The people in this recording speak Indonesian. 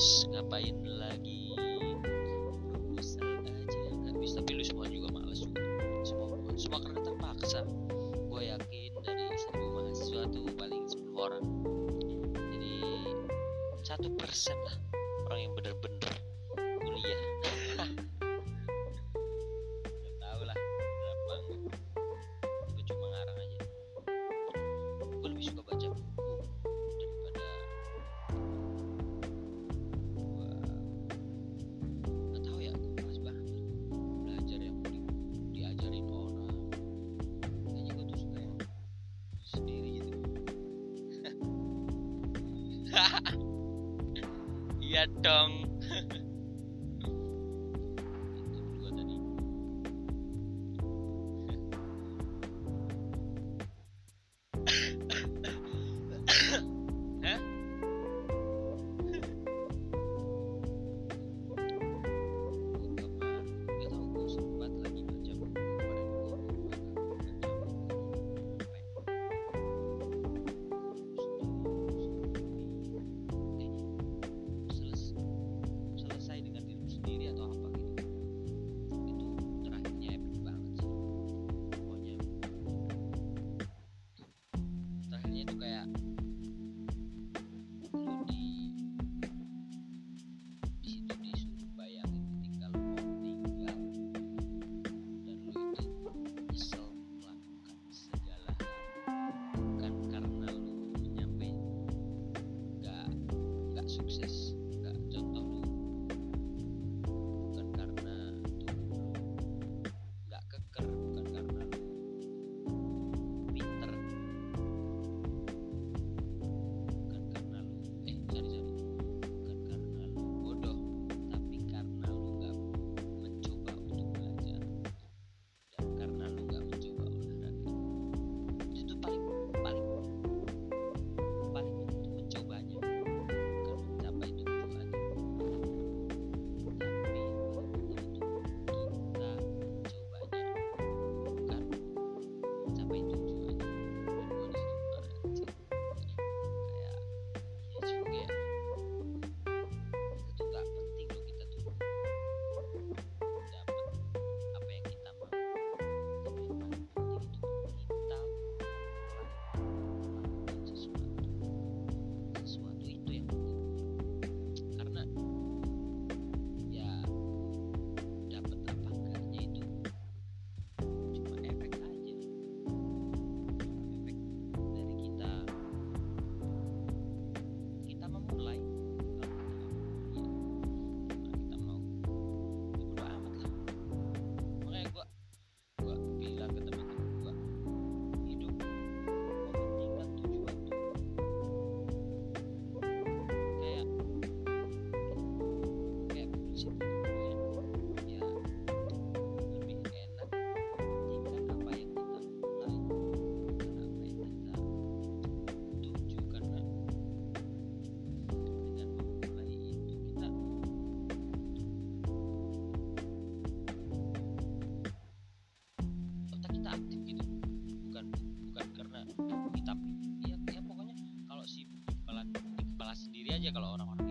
harus ngapain lagi iya dong aja kalau orang-orang